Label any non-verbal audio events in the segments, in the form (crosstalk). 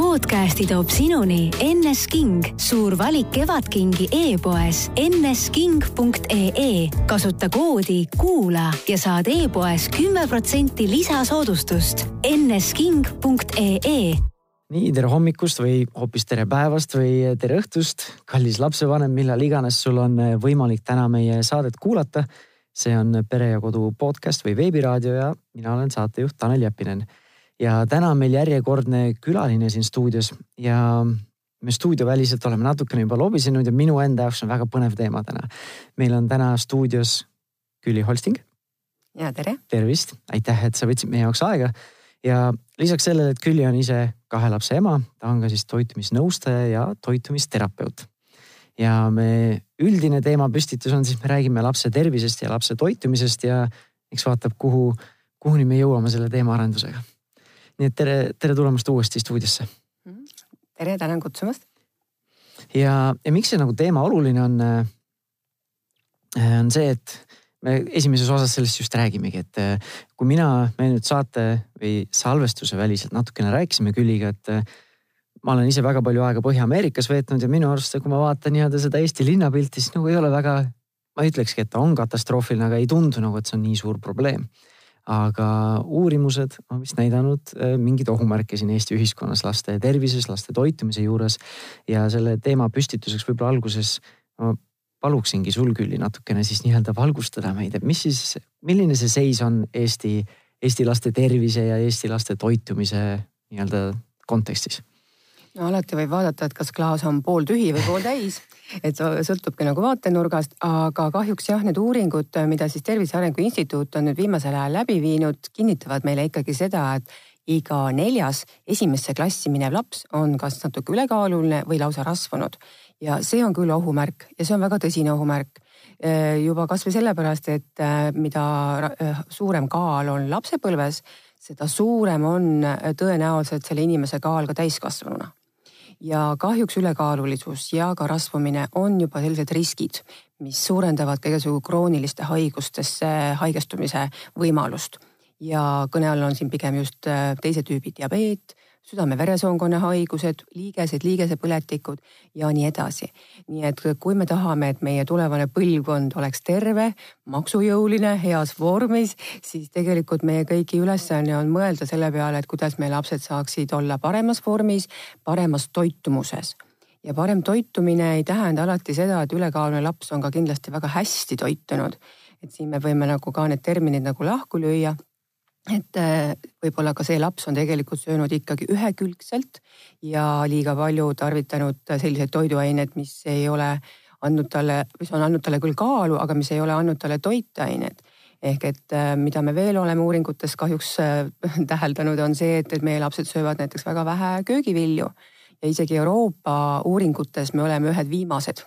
podcasti toob sinuni NS King, suur valik Kevadkingi e-poes nsking.ee. kasuta koodi kuula ja saad e-poes kümme protsenti lisasoodustust. nsking.ee nii tere hommikust või hoopis tere päevast või tere õhtust, kallis lapsevanem, millal iganes sul on võimalik täna meie saadet kuulata. see on Pere ja Kodu podcast või veebiraadio ja mina olen saatejuht Tanel Jeppinen ja täna on meil järjekordne külaline siin stuudios ja me stuudioväliselt oleme natukene juba lobisenud ja minu enda jaoks on väga põnev teema täna. meil on täna stuudios Külli Holsting. ja tere. tervist, aitäh, et sa võtsid meie jaoks aega. ja lisaks sellele, et Külli on ise kahe lapse ema, ta on ka siis toitumisnõustaja ja toitumisterapeut. ja me üldine teemapüstitus on siis, me räägime lapse tervisest ja lapse toitumisest ja eks vaatab, kuhu, kuhuni me jõuame selle teemaarendusega nii et tere, tere tulemast uuesti stuudiosse. Mhm. tere, tänan kutsumast. ja, ja miks see nagu teema oluline on, äh, on see, et me esimeses osas sellest just räägimegi, et äh, kui mina, me nüüd saate või salvestuse väliselt natukene rääkisime Külliga, et äh, ma olen ise väga palju aega Põhja-Ameerikas veetnud ja minu arust, kui ma vaatan nii-öelda seda Eesti linnapilti, siis nagu ei ole väga, ma ei ütlekski, et ta on katastroofiline, aga ei tundu nagu, et see on nii suur probleem aga uurimused on vist näidanud äh, mingeid ohumärke siin Eesti ühiskonnas laste tervises, laste toitumise juures. ja selle teema püstituseks võib-olla alguses ma paluksingi sul Külli natukene siis nii-öelda valgustada meid, et mis siis, milline see seis on Eesti, Eesti laste tervise ja Eesti laste toitumise nii-öelda kontekstis no alati võib vaadata, et kas klaas on pooltühi või pooltäis, et sõltubki nagu vaatenurgast, aga kahjuks jah, need uuringud, mida siis Tervise Arengu Instituut on nüüd viimasel ajal läbi viinud, kinnitavad meile ikkagi seda, et iga neljas esimesse klassi minev laps on kas natuke ülekaaluline või lausa rasvunud. ja see on küll ohumärk ja see on väga tõsine ohumärk juba kasvõi sellepärast, et mida suurem kaal on lapsepõlves, seda suurem on tõenäoliselt selle inimese kaal ka täiskasvanuna ja kahjuks ülekaalulisus ja ka rasvumine on juba sellised riskid, mis suurendavad ka igasugu krooniliste haigustesse haigestumise võimalust. ja kõne all on siin pigem just äh, teise tüübi diabeet südame-veresoonkonna haigused, liigesed, liigesepõletikud ja nii edasi. nii et kui me tahame, et meie tulevane põlvkond oleks terve, maksujõuline, heas vormis, siis tegelikult meie kõigi ülesanne on mõelda selle peale, et kuidas meie lapsed saaksid olla paremas vormis, paremas toitumuses ja parem toitumine ei tähenda alati seda, et ülekaaluline laps on ka kindlasti väga hästi toitunud. et siin me võime nagu ka need terminid nagu lahku lüüa et äh, võib-olla ka see laps on tegelikult söönud ikkagi ühekülgselt ja liiga palju tarvitanud selliseid toiduaineid, mis ei ole andnud talle, mis on andnud talle küll kaalu, aga mis ei ole andnud talle toitained. Ehk et äh, mida me veel oleme uuringutes kahjuks äh, (laughs) täheldanud, on see, et, et meie lapsed söövad näiteks väga vähe köögivilju. Ja isegi Euroopa uuringutes me oleme ühed viimased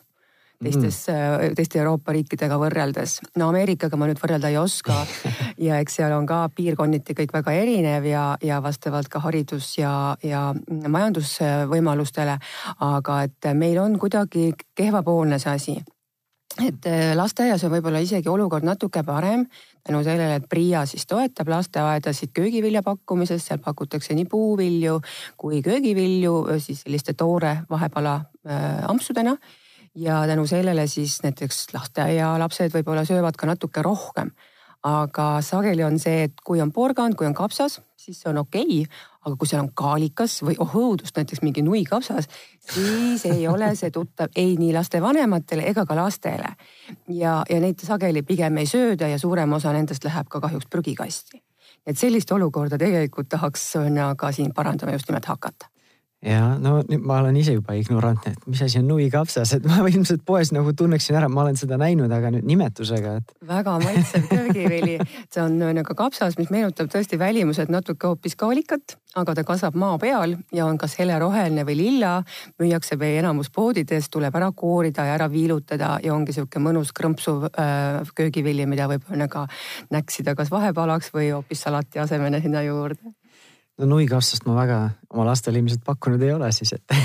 teistes mm., teiste Euroopa riikidega võrreldes. no Ameerikaga ma nüüd võrrelda ei oska (laughs) ja eks seal on ka piirkonniti kõik väga erinev ja, ja vastavalt ka haridus ja, ja majandusvõimalustele. aga et meil on kuidagi kehvapoolne see asi et äh, lasteaias on võib-olla isegi olukord natuke parem tänu sellele, et PRIA siis toetab lasteaedasid köögivilja pakkumises, seal pakutakse nii puuvilju kui köögivilju siis selliste toore vahepala äh, ampsudena ja tänu sellele siis näiteks lasteaialapsed võib-olla söövad ka natuke rohkem. aga sageli on see, et kui on porgand, kui on kapsas, siis see on okei okay,, aga kui seal on kaalikas või oh õudust, näiteks mingi nui kapsas, siis ei ole see tuttav ei nii lastevanematele ega ka lastele. ja, ja neid sageli pigem ei sööda ja suurem osa nendest läheb ka kahjuks prügikasti. et sellist olukorda tegelikult tahaks ka siin parandama just nimelt hakata ja no nüüd ma olen ise juba ignorantne, et mis asi on nuikapsas, et ma ilmselt poes nagu tunneksin ära, ma olen seda näinud, aga nüüd nimetusega, et. väga maitsev köögivili, see on nagu kapsas, mis meenutab tõesti välimuselt natuke hoopis kaalikat, aga ta kasvab maa peal ja on kas heleroheline või lilla. müüakse meie enamus poodides, tuleb ära koorida ja ära viilutada ja ongi sihuke mõnus krõmpsuv äh, köögivili, mida võib nagu näksida kas vahepalaks või hoopis salati asemele sinna juurde no nuikapsast ma väga oma lastele ilmselt pakkunud ei ole siis, et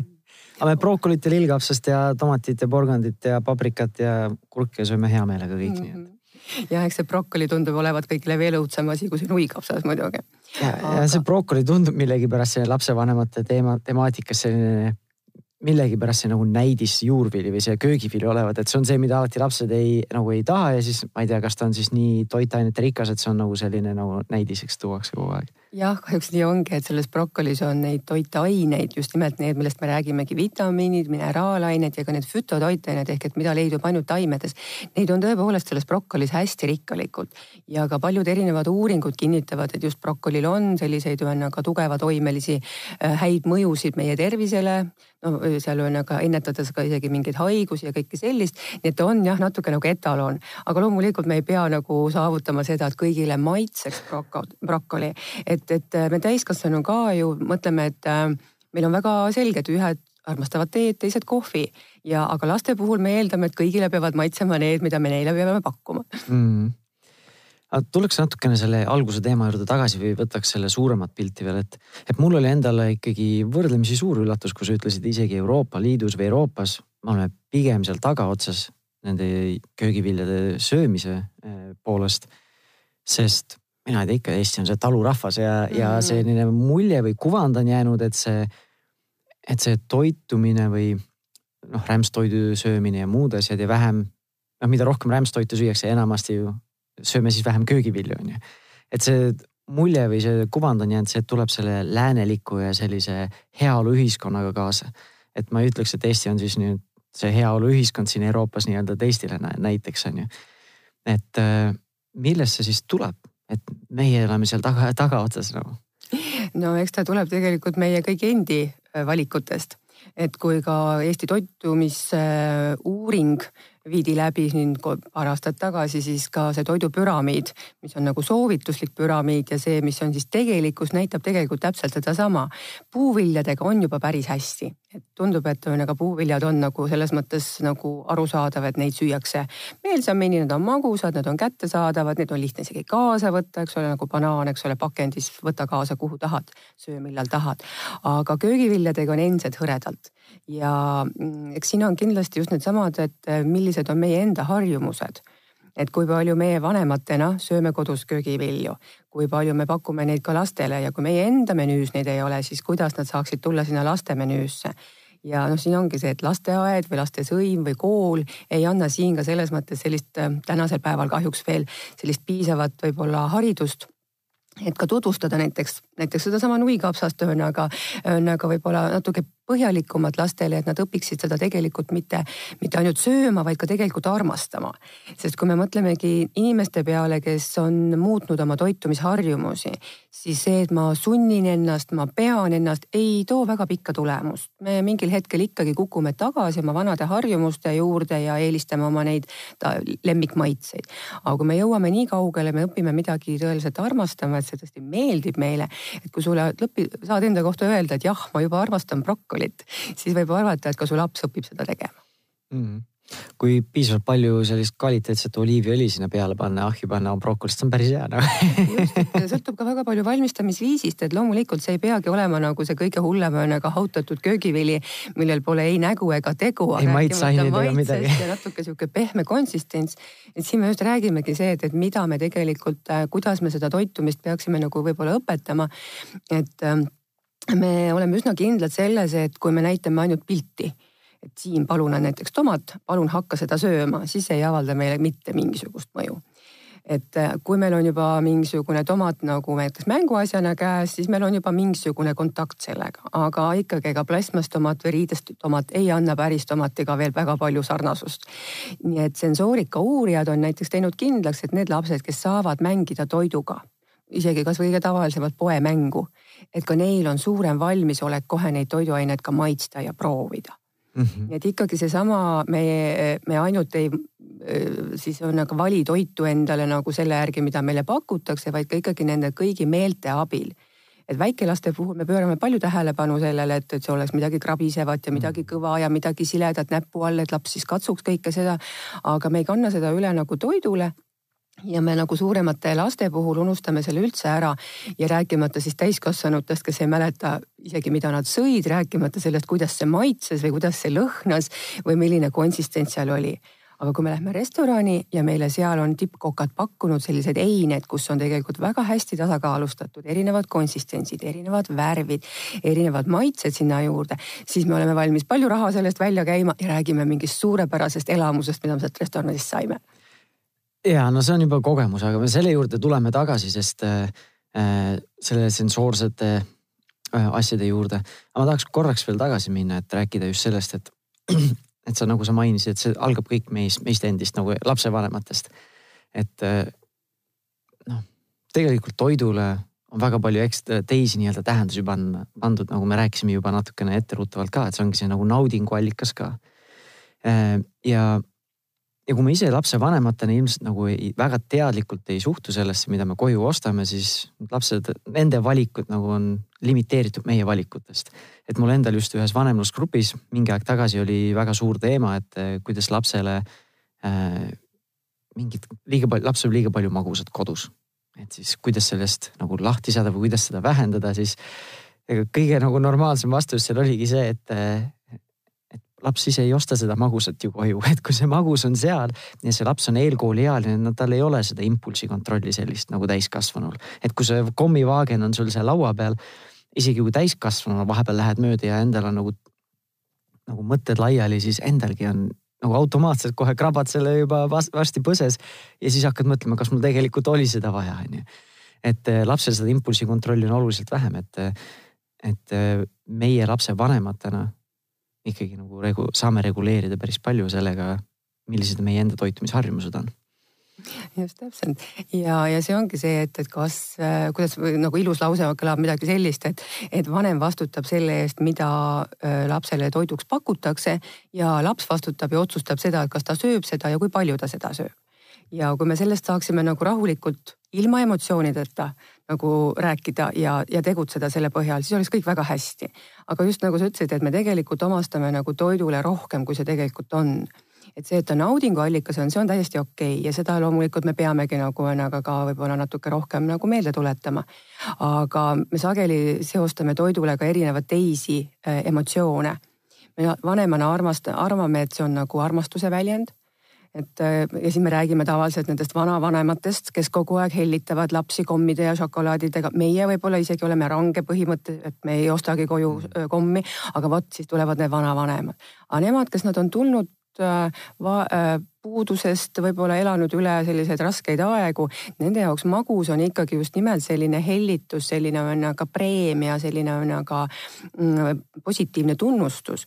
(laughs) aga me brookolit ja lillkapsast ja tomatit ja porgandit ja paprikat ja kurke sööme hea meelega kõik mm, -hmm. nii et. Mhm. jah, eks see brokoli tundub olevat kõigile veel õudsem asi kui see nuikapsas muidugi. ja Aga..., ja see brokoli tundub millegipärast selline lapsevanemate teema, temaatikas selline millegipärast see nagu näidis juurvili või see köögivili olevat, et see on see, mida alati lapsed ei nagu ei taha ja siis ma ei tea, kas ta on siis nii toitainete rikas, et see on nagu selline nagu näidiseks tuuakse kogu aeg. Jah, kahjuks nii ongi, et selles brokolis on neid toitaineid, just nimelt need, millest me räägimegi, vitamiinid, mineraalained ja ka need fütotoitained ehk et mida leidub ainult taimedes. Neid on tõepoolest selles brokolis hästi rikkalikult ja ka paljud erinevad uuringud kinnitavad, et just brokolil on selliseid ühesõnaga tugevatoimelisi äh, häid mõjusid meie tervisele no seal on aga ennetades ka isegi mingeid haigusi ja kõike sellist. nii et ta on jah, natuke nagu etalon, aga loomulikult me ei pea nagu saavutama seda, et kõigile maitseks brokoli. et, et me täiskasvanu ka ju mõtleme, et äh, meil on väga selge, et ühed armastavad teed, teised kohvi. Ja, aga laste puhul me eeldame, et kõigile peavad maitsema need, mida me neile peame pakkuma. Mm aga tuleks natukene selle alguse teema juurde tagasi või võtaks selle suuremat pilti veel, et, et mul oli endale ikkagi võrdlemisi suur üllatus, kui sa ütlesid isegi Euroopa Liidus või Euroopas, me oleme pigem seal tagaotsas nende köögiviljade söömise eh, poolest. sest mina ei tea ikka, Eesti on see talurahvas ja mm, -hmm. ja selline mulje või kuvand on jäänud, et see, et see toitumine või noh, rämpstoidu söömine ja muud asjad ja vähem, noh, mida rohkem rämpstoitu süüakse, enamasti ju sööme siis vähem köögivilju, on ju. et see mulje või see kuvand on jäänud see, et tuleb selle lääneliku ja sellise heaoluühiskonnaga kaasa. et ma ei ütleks, et Eesti on siis nüüd see heaoluühiskond siin Euroopas nii-öelda teistele näiteks on ju. et äh, millest see siis tuleb, et meie oleme seal taga, tagaotsas nagu? no eks ta tuleb tegelikult meie kõigi endi äh, valikutest, et kui ka Eesti toitumisuuring äh, viidi läbi siin paar aastat tagasi siis ka see toidupüramiid, mis on nagu soovituslik püramiid ja see, mis on siis tegelikkus, näitab tegelikult täpselt sedasama. puuviljadega on juba päris hästi, et tundub, et ühesõnaga puuviljad on nagu selles mõttes nagu arusaadav, et neid süüakse meelsamini, nad on magusad, nad on kättesaadavad, neid on lihtne isegi kaasa võtta, eks ole, nagu banaan, eks ole, pakendis võta kaasa, kuhu tahad, söö millal tahad. aga köögiviljadega on endiselt hõredalt ja mm, eks siin on kindlasti just needsamad, et millised on meie enda harjumused. Et kui palju meie vanematena sööme kodus köögivilju, kui palju me pakume neid ka lastele ja kui meie enda menüüs neid ei ole, siis kuidas nad saaksid tulla sinna laste menüüsse? Ja noh, siin ongi see, et lasteaed või lastesõim või kool ei anna siin ka selles mõttes sellist äh, tänasel päeval kahjuks veel sellist piisavat võib-olla haridust et ka tutvustada näiteks, näiteks sedasama nuikapsast ühesõnaga, ühesõnaga võib-olla natuke põhjalikumalt lastele, et nad õpiksid seda tegelikult mitte, mitte ainult sööma, vaid ka tegelikult armastama. sest kui me mõtlemegi inimeste peale, kes on muutnud oma toitumisharjumusi, siis see, et ma sunnin ennast, ma pean ennast, ei too väga pikka tulemust. me mingil hetkel ikkagi kukume tagasi oma vanade harjumuste juurde ja eelistame oma neid lemmikmaitseid. aga kui me jõuame nii kaugele, me õpime midagi tõeliselt armastama, et see tõesti meeldib meile, et kui sulle lõpi, saad enda kohta öelda, et jah, ma juba armastan brokkolit alkoholit, siis võib arvata, et ka su laps õpib seda tegema mm. -hmm kui piisavalt palju sellist kvaliteetset oliiviõli sinna peale panna, ahju panna brokolist, see on päris hea noh sõltub ka väga palju valmistamisviisist, et loomulikult see ei peagi olema nagu see kõige hullem nagu hautatud köögivili, millel pole ei nägu ega tegu. ei maitseaineid ega midagi. natuke sihuke pehme konsistents. et siin me just räägimegi see, et, et mida me tegelikult, äh, kuidas me seda toitumist peaksime nagu võib-olla õpetama. et ähm, me oleme üsna kindlad selles, et kui me näitame ainult pilti, et siin palun on näiteks tomat, palun hakka seda sööma, siis ei avalda meile mitte mingisugust mõju et äh, kui meil on juba mingisugune tomat nagu näiteks mänguasjana käes, siis meil on juba mingisugune kontakt sellega, aga ikkagi ega plastmasstomat või riidest tomat ei anna päris tomatiga veel väga palju sarnasust. nii et sensoorika uurijad on näiteks teinud kindlaks, et need lapsed, kes saavad mängida toiduga, isegi kasvõi kõige tavalisemat poemängu, et ka neil on suurem valmisolek kohe neid toiduaineid ka maitsta ja proovida mm. -hmm. nii et ikkagi seesama, me, me ainult ei siis on nagu vali toitu endale nagu selle järgi, mida meile pakutakse, vaid ka ikkagi nende kõigi meelte abil et väikelaste puhul me pöörame palju tähelepanu sellele, et, et see oleks midagi krabisevat ja midagi mhm. kõva ja midagi siledat näpu all, et laps siis katsuks kõike seda. aga me ei kanna seda üle nagu toidule ja me nagu suuremate laste puhul unustame selle üldse ära ja rääkimata siis täiskasvanutest, kes ei mäleta isegi, mida nad sõid, rääkimata sellest, kuidas see maitses või kuidas see lõhnas või milline konsistents seal oli. aga kui me lähme restorani ja meile seal on tippkokad pakkunud selliseid eined, kus on tegelikult väga hästi tasakaalustatud, erinevad konsistentsid, erinevad värvid, erinevad maitsed sinna juurde, siis me oleme valmis palju raha selle eest välja käima ja räägime mingist suurepärasest elamusest, mida me sealt restoranist saime. Ja no see on juba kogemus, aga me selle juurde tuleme tagasi, sest äh, äh selle sensoorsete äh, asjade juurde. aga ma tahaks korraks veel tagasi minna, et rääkida just sellest, et (clears throat) et sa nagu sa mainisid, et see algab kõik meist, meist endist nagu lapsevanematest. et äh, noh, tegelikult toidule on väga palju ekstra teisi nii-öelda tähendusi panna, pandud, nagu me rääkisime juba natukene etteruttavalt ka, et see ongi see nagu naudinguallikas ka. Äh, ja, ja kui me ise lapsevanematena ilmselt nagu ei, väga teadlikult ei suhtu sellesse, mida me koju ostame, siis lapsed, nende valikud nagu on limiteeritud meie valikutest. et mul endal just ühes vanemlusgrupis mingi aeg tagasi oli väga suur teema, et eh, kuidas lapsele äh, mingit liiga palju, laps saab liiga palju magusat kodus. et siis kuidas sellest nagu lahti saada või kuidas seda vähendada, siis kõige nagu normaalsem vastus seal oligi see, et eh, laps ise ei osta seda magusat ju koju, et kui see magus on seal ja see laps on eelkooliealine, no tal ei ole seda impulsi kontrolli sellist nagu täiskasvanul. et kui see kommivaagen on sul seal laua peal, isegi kui täiskasvanuna vahepeal lähed mööda ja endal on nagu, nagu mõtted laiali, siis endalgi on nagu automaatselt kohe krabad selle juba varsti põses ja siis hakkad mõtlema, kas mul tegelikult oli seda vaja, onju. et eh, lapsel seda impulsi kontrolli on oluliselt vähem, et, et eh, meie lapsevanematena ikkagi nagu regu-, saame reguleerida päris palju sellega, millised meie enda toitumisharjumused on just täpselt ja, ja see ongi see, et, et kas, äh, kuidas nagu ilus lause kõlab midagi sellist, et, et vanem vastutab selle eest, mida äh, lapsele toiduks pakutakse ja laps vastutab ja otsustab seda, et kas ta sööb seda ja kui palju ta seda sööb. ja kui me sellest saaksime nagu rahulikult ilma emotsioonideta nagu rääkida ja, ja tegutseda selle põhjal, siis oleks kõik väga hästi. aga just nagu sa ütlesid, et me tegelikult omastame nagu toidule rohkem, kui see tegelikult on. et see, et ta naudinguallikas on, see on täiesti okei okay. ja seda loomulikult me peamegi nagu ennaga ka võib-olla natuke rohkem nagu meelde tuletama. aga me sageli seostame toidule ka erinevaid teisi äh, emotsioone. me vanemana armast-, arvame, et see on nagu armastuse väljend et äh, ja siis me räägime tavaliselt nendest vanavanematest, kes kogu aeg hellitavad lapsi kommide ja šokolaadidega. meie võib-olla isegi oleme range põhimõtte, et me ei ostagi koju mm. äh, kommi, aga vot siis tulevad need vanavanemad. aga nemad, kes nad on tulnud äh, va, puudusest võib-olla elanud üle selliseid raskeid aegu, nende jaoks magus on ikkagi just nimelt selline hellitus, selline on ka preemia, selline on ka mm, positiivne tunnustus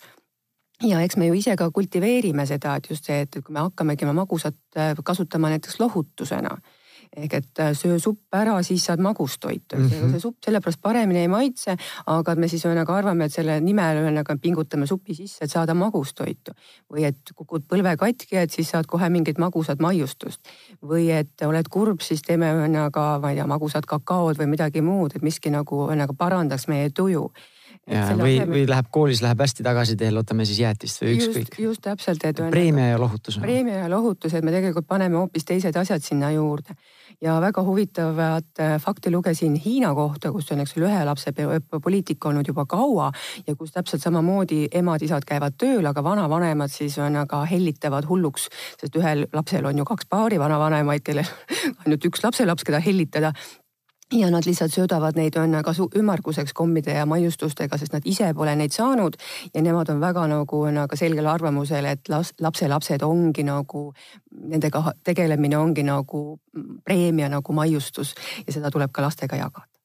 ja eks me ju ise ka kultiveerime seda, et just see, et kui me hakkamegi oma magusat äh, kasutama näiteks lohutusena ehk et äh, söö supp ära, siis saad magustoitu mm. -hmm. see supp sellepärast paremini ei maitse, aga me siis ühesõnaga arvame, et selle nimel ühesõnaga pingutame supi sisse, et saada magustoitu. või et kukud põlve katki, et siis saad kohe mingit magusat maiustust. või et oled kurb, siis teeme ühesõnaga, ma ei tea, magusat kakaod või midagi muud, et miski nagu ühesõnaga parandaks meie tuju või, või läheb koolis, läheb hästi tagasiteel, võtame siis jäätist või ükskõik. just täpselt, et. preemia ja lohutus. preemia ja lohutus, et me tegelikult paneme hoopis teised asjad sinna juurde. ja väga huvitavat äh, fakti lugesin Hiina kohta, kus on, eks ole, ühe lapse poliitika olnud juba kaua ja kus täpselt samamoodi emad-isad käivad tööl, aga vanavanemad siis on aga hellitavad hulluks, sest ühel lapsel on ju kaks paari vanavanemaid, kellel (laughs) ainult üks lapselaps, keda hellitada ja nad lihtsalt söödavad neid on kasu ümmarguseks kommide ja maiustustega, sest nad ise pole neid saanud. Ja nemad on väga nagu, nagu selgel arvamusel, et las, lapselapsed ongi nagu, nendega tegelemine ongi nagu preemia nagu maiustus. Ja seda tuleb ka lastega jagada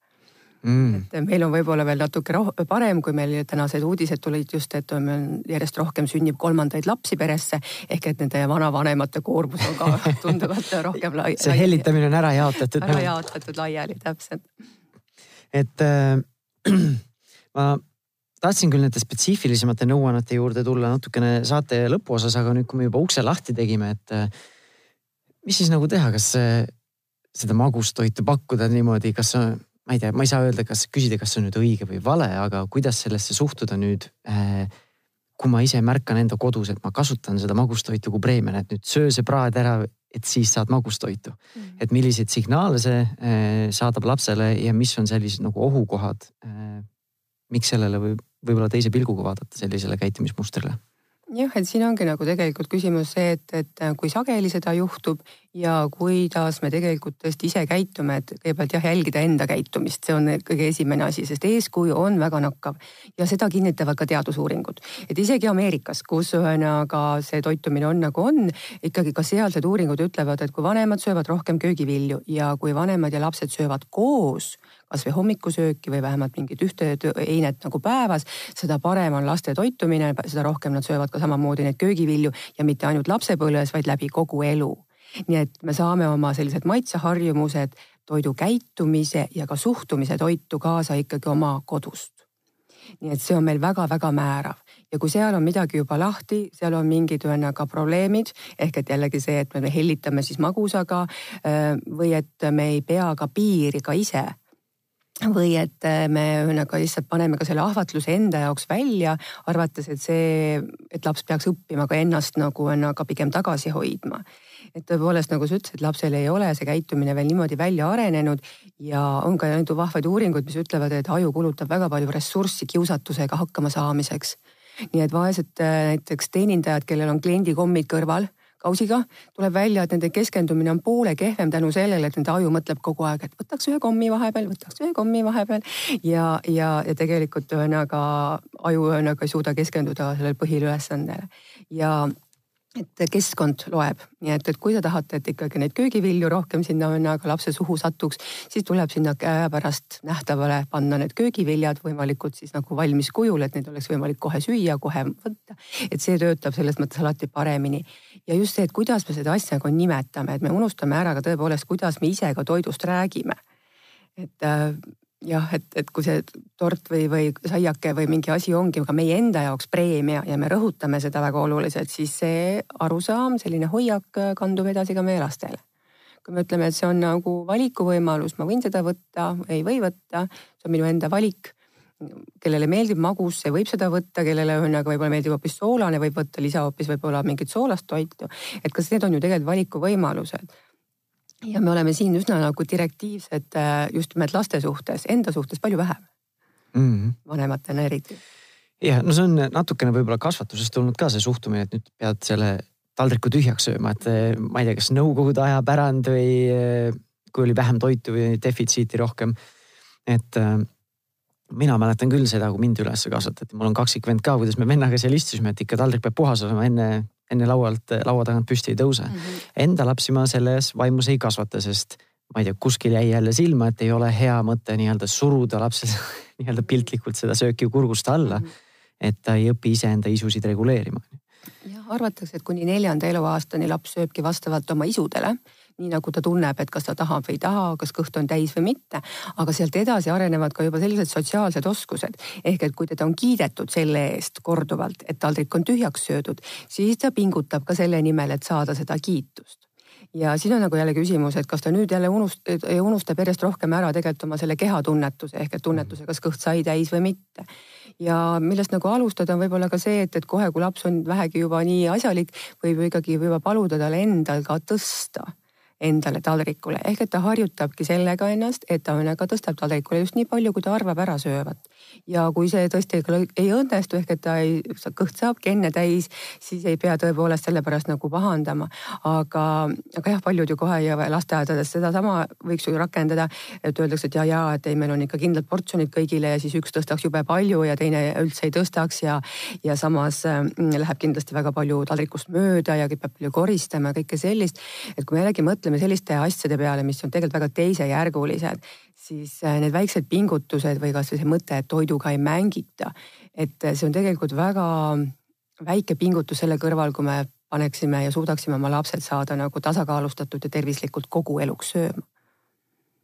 mm.. et meil on võib-olla veel natuke parem, kui meil tänased uudised tulid just, et on järjest rohkem sünnib kolmandaid lapsi peresse ehk et nende vanavanemate koormus on ka (laughs) tunduvalt rohkem lai-. see hellitamine on ära jaotatud. ära jaotatud laiali, täpselt. et äh, (clears throat) ma tahtsin küll nende spetsiifilisemate nõuannete juurde tulla natukene saate lõpuosas, aga nüüd, kui me juba ukse lahti tegime, et äh, mis siis nagu teha, kas seda magustoitu pakkuda niimoodi, kas ma ei tea, ma ei saa öelda, kas küsida, kas see on nüüd õige või vale, aga kuidas sellesse suhtuda nüüd äh,. kui ma ise märkan enda kodus, et ma kasutan seda magustoitu kui preemiana, et nüüd söö see praad ära, et siis saad magustoitu mm.. et milliseid signaale see äh, saadab lapsele ja mis on sellised nagu ohukohad äh,. miks sellele võib võib-olla teise pilguga vaadata sellisele käitumismustrile jah, et siin ongi nagu tegelikult küsimus see, et, et kui sageli seda juhtub ja kuidas me tegelikult tõesti ise käitume, et kõigepealt jah, jälgida enda käitumist, see on kõige esimene asi, sest eeskuju on väga nakkav ja seda kinnitavad ka teadusuuringud. et isegi Ameerikas, kus ühesõnaga see toitumine on nagu on, ikkagi ka sealsed uuringud ütlevad, et kui vanemad söövad rohkem köögivilju ja kui vanemad ja lapsed söövad koos kasvõi hommikusööki või vähemalt mingit ühte einet nagu päevas, seda parem on laste toitumine, seda rohkem nad söövad ka samamoodi neid köögivilju ja mitte ainult lapsepõlves, vaid läbi kogu elu. Nii et me saame oma sellised maitseharjumused, toidu käitumise ja ka suhtumise toitu kaasa ikkagi oma kodust. Nii et see on meil väga-väga määrav. Ja kui seal on midagi juba lahti, seal on mingid ühesõnaga probleemid ehk et jällegi see, et me hellitame siis magusaga või et me ei pea ka piiri ka ise või et äh, me ühesõnaga lihtsalt paneme ka selle ahvatluse enda jaoks välja, arvates, et see, et laps peaks õppima ka ennast nagu ühesõnaga pigem tagasi hoidma. et tõepoolest, nagu sa ütlesid, lapsel ei ole see käitumine veel niimoodi välja arenenud ja on ka neid vahvaid uuringuid, mis ütlevad, et aju kulutab väga palju ressurssi kiusatusega hakkama saamiseks. nii et vaesed äh, näiteks teenindajad, kellel on kliendikommid kõrval kausiga, tuleb välja, et nende keskendumine on poole kehvem tänu sellele, et nende aju mõtleb kogu aeg, et võtaks ühe kommi vahepeal, võtaks ühe kommi vahepeal. ja, ja, ja tegelikult ühesõnaga aju ühesõnaga ei suuda keskenduda sellele põhiülesandele ja et keskkond loeb, nii et, et kui te tahate, et ikkagi neid köögivilju rohkem sinna ka lapse suhu satuks, siis tuleb sinna käepärast nähtavale panna need köögiviljad võimalikult siis nagu valmis kujul, et neid oleks võimalik kohe süüa, kohe võtta. et see töötab selles mõttes alati paremini. ja just see, et kuidas me seda asja nagu nimetame, et me unustame ära ka tõepoolest, kuidas me ise ka toidust räägime. et äh, jah, et, et kui see tort või, või saiake või mingi asi ongi ka meie enda jaoks preemia ja me rõhutame seda väga oluliselt, siis see arusaam, selline hoiak kandub edasi ka meie lastele. kui me ütleme, et see on nagu valikuvõimalus, ma võin seda võtta, ei või võtta, see on minu enda valik kellele meeldib magus, see võib seda võtta, kellele ühesõnaga võib-olla meeldib hoopis soolane, võib võtta lisa hoopis võib-olla mingit soolast toitu. et kas need on ju tegelikult valikuvõimalused ja me oleme siin üsna nagu direktiivsed äh, just nimelt laste suhtes, enda suhtes palju vähem mm. -hmm. vanematena eriti. ja no see on natukene võib-olla kasvatusest tulnud ka see suhtumine, et nüüd pead selle taldriku tühjaks sööma, et äh, ma ei tea, kas nõukogude aja pärand või äh, kui oli vähem toitu või defitsiiti rohkem. et mina mäletan küll seda, kui mind üles kasvatati, mul on kaksikvend ka, kuidas me vennaga seal istusime, et ikka taldrik peab puhas olema enne enne laualt, laua tagant püsti ei tõuse mm. -hmm. Enda lapsi ma selles vaimus ei kasvata, sest ma ei tea, kuskil jäi jälle silma, et ei ole hea mõte nii-öelda suruda lapsel (laughs) nii-öelda piltlikult seda sööki kurgust alla mm. -hmm. et ta ei õpi iseenda isusid reguleerima. jah, arvatakse, et kuni neljanda eluaastani laps sööbki vastavalt oma isudele nii nagu ta tunneb, et kas ta tahab või ei taha, kas kõht on täis või mitte. aga sealt edasi arenevad ka juba sellised sotsiaalsed oskused. ehk et kui teda on kiidetud selle eest korduvalt, et taldrik on tühjaks söödud, siis ta pingutab ka selle nimel, et saada seda kiitust ja siin on nagu jälle küsimus, et kas ta nüüd jälle unust-, unustab järjest rohkem ära tegelikult oma selle kehatunnetuse ehk et tunnetuse, kas kõht sai täis või mitte. ja millest nagu alustada on võib-olla ka see, et, et kohe, kui laps on vähegi juba nii asjalik, võib ikkagi juba paluda tal endal ka tõsta endale taldrikule ehk et ta harjutabki sellega ennast, et ta õnnega tõstab taldrikule just nii palju, kui ta arvab ära söövat. Ja kui see tõesti ei õnnestu ehk et ta ei, kõht saabki enne täis, siis ei pea tõepoolest selle pärast nagu pahandama. aga, aga jah, paljud ju kohe ja lasteaedades sedasama võiks ju rakendada, et öeldakse, et ja, ja et ei, meil on ikka kindlad portsjonid kõigile ja siis üks tõstaks jube palju ja teine üldse ei tõstaks ja, ja samas äh, läheb kindlasti väga palju taldrikust mööda ja peab palju koristama ja kõike sellist. et kui me jällegi mõtleme selliste asjade peale, mis on tegelikult väga teisejärgulised, siis äh, need väiksed pingutused või kasvõi see mõte, et toiduga ei mängita. et äh, see on tegelikult väga väike pingutus selle kõrval, kui me paneksime ja suudaksime oma lapsed saada nagu tasakaalustatud ja tervislikult kogu eluks sööma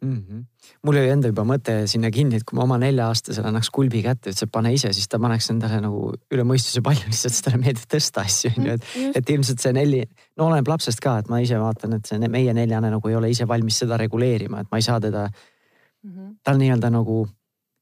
mm. -hmm. mul oli enda juba mõte sinna kinni, et kui ma oma nelja-aastasele annaks kulbi kätte, ütles, et pane ise, siis ta paneks endale nagu üle mõistuse palju, lihtsalt sest talle meeldib tõsta asju on ju, et, mhm, et ilmselt see neli, no oleneb lapsest ka, et ma ise vaatan, et see meie neljane nagu ei ole ise valmis seda reguleerima, et ma ei saa teda mm, -hmm. tal nii-öelda nagu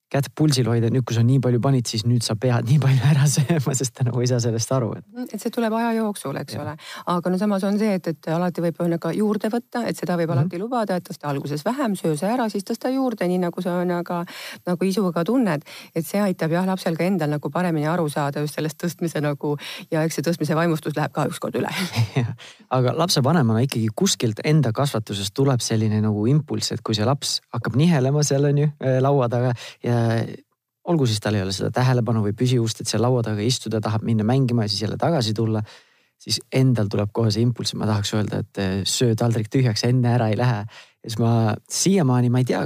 kätt pulsil hoida, nüüd kui sa nii palju panid, siis nüüd sa pead nii palju ära sööma, sest ta nagu ei saa sellest aru, et. Mm, et see tuleb aja jooksul, eks ja. ole. aga no samas on see, et, et alati võib ka juurde võtta, et seda võib mm -hmm. alati lubada, et tõsta alguses vähem, söö see ära, siis tõsta juurde, nii nagu sa on aga nagu isuga tunned. et see aitab jah lapsel ka endal nagu paremini aru saada just sellest tõstmise nagu ja eks see tõstmise vaimustus läheb ka ükskord üle (laughs) aga lapsevanemana ikkagi kuskilt enda kasvatusest tuleb selline nagu impulss, et kui see laps hakkab nihelema seal on ju laua taga ja olgu siis tal ei ole seda tähelepanu või püsivust, et seal laua taga istuda, tahab minna mängima ja siis jälle tagasi tulla. siis endal tuleb kohe see impulss, ma tahaks öelda, et eh, söö taldrik tühjaks, enne ära ei lähe. ja siis ma siiamaani, ma ei tea,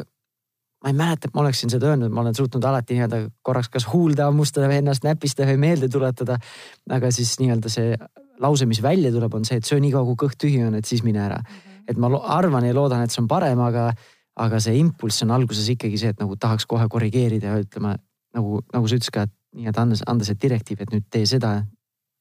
ma ei mäleta, et ma oleksin seda öelnud, ma olen suutnud alati nii-öelda korraks kas huulde hammustada või ennast näpistada või meelde tuletada. aga siis nii-öelda see lause, mis välja tuleb, on see, et söö nii kaua, kui kõht tühi on, et siis mine ära. Mhm. et ma arvan ja loodan, et see on parem, aga aga see impulss on alguses ikkagi see, et nagu tahaks kohe korrigeerida ja ütlema nagu, nagu sa ütlesid ka, et nii-öelda anda, anda see direktiiv, et nüüd tee seda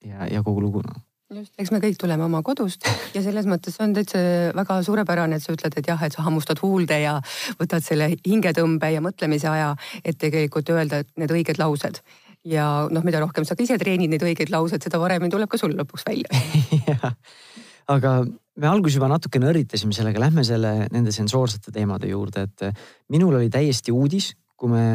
ja, ja kogu lugu noh. Just, eks me kõik tuleme oma kodust ja selles mõttes on täitsa väga suurepärane, et sa ütled, et jah, et sa hammustad huulde ja võtad selle hingetõmbe ja mõtlemise aja, et tegelikult öelda need õiged laused. ja noh, mida rohkem sa ka ise treenid neid õigeid lauseid, seda paremini tuleb ka sul lõpuks välja. (laughs) Aga me alguses juba natukene õrritasime sellega, lähme selle nende sensoorsete teemade juurde, et eh, minul oli täiesti uudis, kui me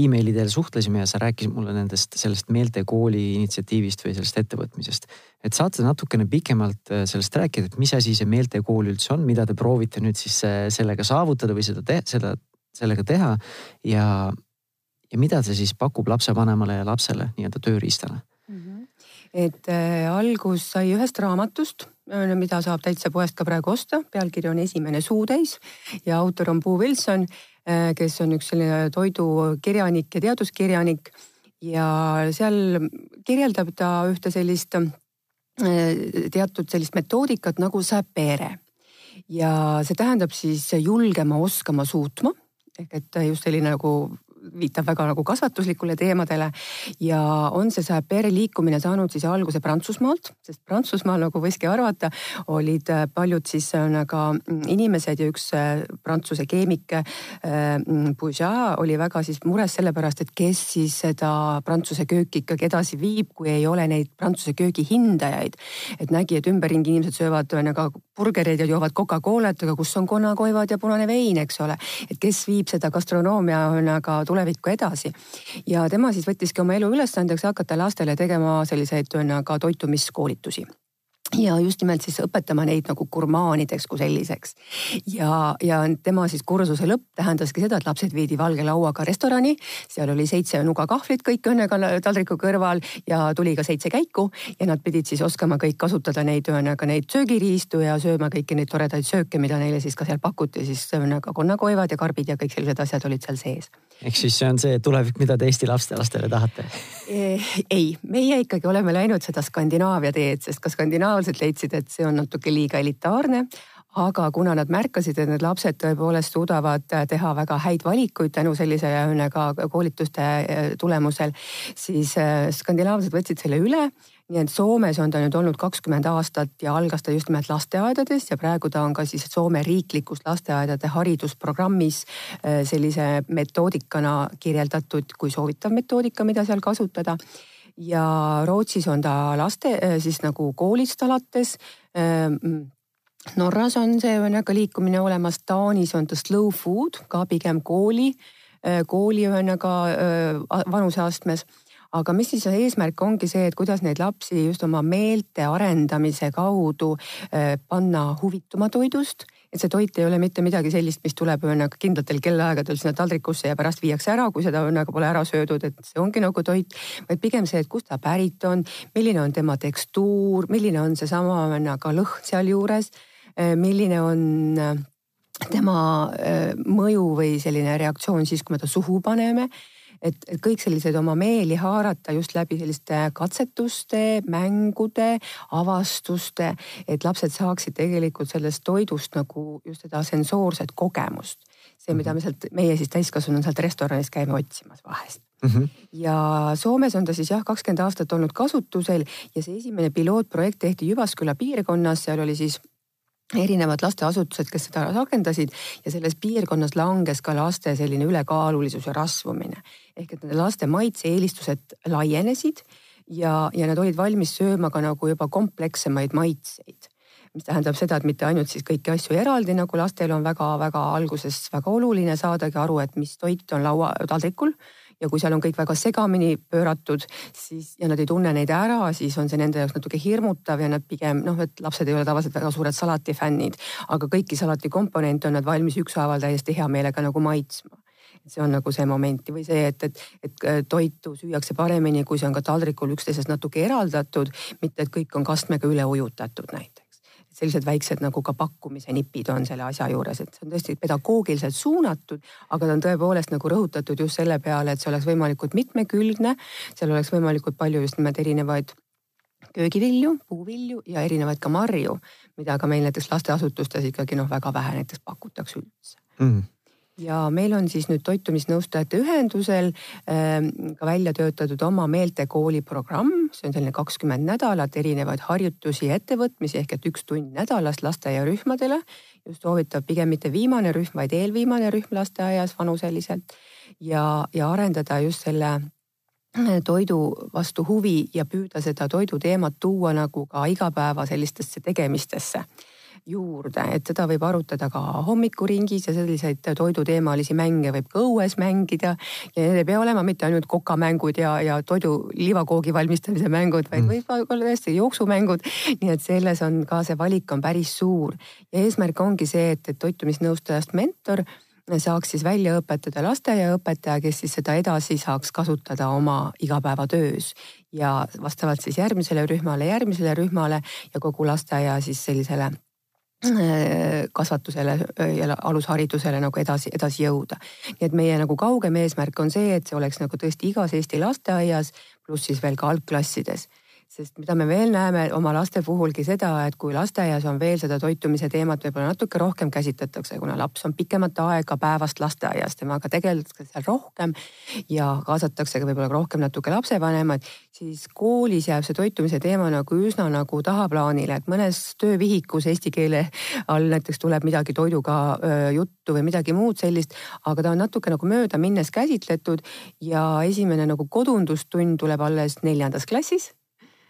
emaili teel suhtlesime ja sa rääkisid mulle nendest, sellest meeltekooli initsiatiivist või sellest ettevõtmisest. et saad sa natukene pikemalt eh, sellest rääkida, et mis asi see meeltekool üldse on, mida te proovite nüüd siis eh, sellega saavutada või seda seda, sellega teha ja, ja mida see siis pakub lapsevanemale ja lapsele nii-öelda tööriistana. Et äh, algus sai ühest raamatust mida saab täitsa poest ka praegu osta, pealkiri on Esimene suutäis ja autor on Boo Wilson, äh, kes on üks selline toidukirjanik ja teaduskirjanik. ja seal kirjeldab ta ühte sellist äh, teatud sellist metoodikat nagu sapere ja see tähendab siis julgema, oskama, suutma. Ehk et just selline nagu viitab väga nagu kasvatuslikule teemadele. ja on see Sapere liikumine saanud siis alguse Prantsusmaalt, sest Prantsusmaal, nagu võiski arvata, olid äh, paljud siis ka mm, inimesed ja üks äh, prantsuse keemik äh, mm, oli väga siis mures sellepärast, et kes siis seda prantsuse kööki ikkagi edasi viib, kui ei ole neid prantsuse köögi hindajaid. et nägi, et ümberringi inimesed söövad nagu burgereid ja joovad Coca-Colat, aga kus on konnakoivad ja punane vein, eks ole. et kes viib seda gastronoomia nagu tulevikku edasi. ja tema siis võttiski oma elu ülesandeks hakata lastele tegema selliseid ka toitumiskoolitusi ja just nimelt siis õpetama neid nagu gurmaanideks kui selliseks. ja, ja tema siis kursuse lõpp tähendaski seda, et lapsed viidi valge lauaga restorani, seal oli seitse nuga kahvlit kõik õnnega taldriku kõrval ja tuli ka seitse käiku ja nad pidid siis oskama kõik kasutada neid ühesõnaga neid söögiriistu ja sööma kõiki neid toredaid sööke, mida neile siis ka seal pakuti, siis ühesõnaga konnakoivad ja karbid ja kõik sellised asjad olid seal sees. Ehk siis see on see tulevik, mida te Eesti lastelastele tahate? Eh, ei, meie ikkagi oleme läinud seda Skandinaavia teed, sest ka Skandinaavia reaalselt leidsid, et see on natuke liiga elitaarne aga kuna nad märkasid, et need lapsed tõepoolest suudavad teha väga häid valikuid tänu sellise ka koolituste eh, tulemusel, siis eh, skandinaavlased võtsid selle üle. Nii et Soomes on ta nüüd olnud kakskümmend aastat ja algas ta just nimelt lasteaedades ja praegu ta on ka siis Soome riiklikus lasteaedade haridusprogrammis eh, sellise metoodikana kirjeldatud kui soovitav metoodika, mida seal kasutada ja Rootsis on ta laste äh, siis nagu koolist alates. Ähm, Norras on see ühesõnaga liikumine olemas, Taanis on ta slow food ka pigem kooli, äh, kooli ühesõnaga äh, vanuseastmes aga mis siis eesmärk ongi see, et kuidas neid lapsi just oma meelte arendamise kaudu panna huvituma toidust et see toit ei ole mitte midagi sellist, mis tuleb ühesõnaga kindlatel kellaaegadel sinna taldrikusse ja pärast viiakse ära, kui seda ühesõnaga pole ära söödud, et see ongi nagu toit. vaid pigem see, et kust ta pärit on, milline on tema tekstuur, milline on seesama ühesõnaga lõhn sealjuures, eh, milline on eh, tema mõju või selline reaktsioon siis, kui me ta suhu paneme et, et kõik sellised oma meeli haarata just läbi selliste katsetuste, mängude, avastuste, et lapsed saaksid tegelikult sellest toidust nagu just seda sensoorset kogemust. see, mida me sealt, meie siis täiskasvanuna sealt restoranis käime otsimas vahest Mm -hmm. ja Soomes on ta siis jah, kakskümmend aastat olnud kasutusel ja see esimene pilootprojekt tehti Jyvaskyla piirkonnas, seal oli siis erinevad lasteasutused, kes seda rakendasid ja selles piirkonnas langes ka laste selline ülekaalulisus ja rasvumine. ehk et nende laste maitse-eelistused laienesid ja, ja nad olid valmis sööma ka nagu juba komplekssemaid maitseid mis tähendab seda, et mitte ainult siis kõiki asju eraldi, nagu lastel on väga-väga alguses väga oluline saadagi aru, et mis toit on laua taldrikul ja kui seal on kõik väga segamini pööratud, siis ja nad ei tunne neid ära, siis on see nende jaoks natuke hirmutav ja nad pigem noh, et lapsed ei ole tavaliselt väga suured salatifännid, aga kõiki salati komponente on nad valmis ükshaaval täiesti hea meelega nagu maitsma. See on nagu see moment või see, et, et, et äh, toitu süüakse paremini, kui see on ka taldrikul üksteisest natuke eraldatud, mitte et kõik on kastmega üle ujutatud näiteks sellised väiksed nagu ka pakkumise nipid on selle asja juures, et see on tõesti pedagoogiliselt suunatud, aga ta on tõepoolest nagu rõhutatud just selle peale, et see oleks võimalikult mitmekülgne, seal oleks võimalikult palju just nimelt erinevaid köögivilju, puuvilju ja erinevaid ka marju, mida ka meil näiteks lasteasutustes ikkagi noh, väga vähe näiteks pakutakse üldse. Mm ja meil on siis nüüd toitumisnõustajate ühendusel äh, ka välja töötatud oma meeltekooli programm, see on selline kakskümmend nädalat erinevaid harjutusi ja ettevõtmisi ehk et üks tund nädalas lasteaiarühmadele. just soovitab pigem mitte viimane rühm, vaid eelviimane rühm lasteaias vanuseliselt. Ja, ja arendada just selle äh, toidu vastu huvi ja püüda seda toiduteemat tuua nagu ka igapäeva sellistesse tegemistesse juurde, et seda võib arutada ka hommikuringis ja selliseid toiduteemalisi mänge võib ka õues mängida. ja need ei pea olema mitte ainult kokamängud ja, ja toidu liivakoogi valmistamise mängud, vaid mm. võib olla tõesti jooksumängud. nii et selles on ka see valik on päris suur ja eesmärk ongi see, et, et toitumisnõustajast mentor saaks siis välja õpetada lasteaiaõpetaja, kes siis seda edasi saaks kasutada oma igapäevatöös ja vastavalt siis järgmisele rühmale, järgmisele rühmale ja kogu lasteaia siis sellisele kasvatusele ja alusharidusele nagu edasi, edasi jõuda. nii et meie nagu kaugem eesmärk on see, et see oleks nagu tõesti igas Eesti lasteaias, pluss siis veel ka algklassides sest mida me veel näeme oma laste puhulgi seda, et kui lasteaias on veel seda toitumise teemat võib-olla natuke rohkem käsitletakse, kuna laps on pikemat aega päevast lasteaias, temaga tegeldakse seal rohkem ja kaasatakse ka võib-olla rohkem natuke lapsevanemad, siis koolis jääb see toitumise teema nagu üsna nagu tahaplaanile, et mõnes töövihikus eesti keele all näiteks tuleb midagi toiduga juttu või midagi muud sellist, aga ta on natuke nagu mööda minnes käsitletud ja esimene nagu kodundustund tuleb alles neljandas klassis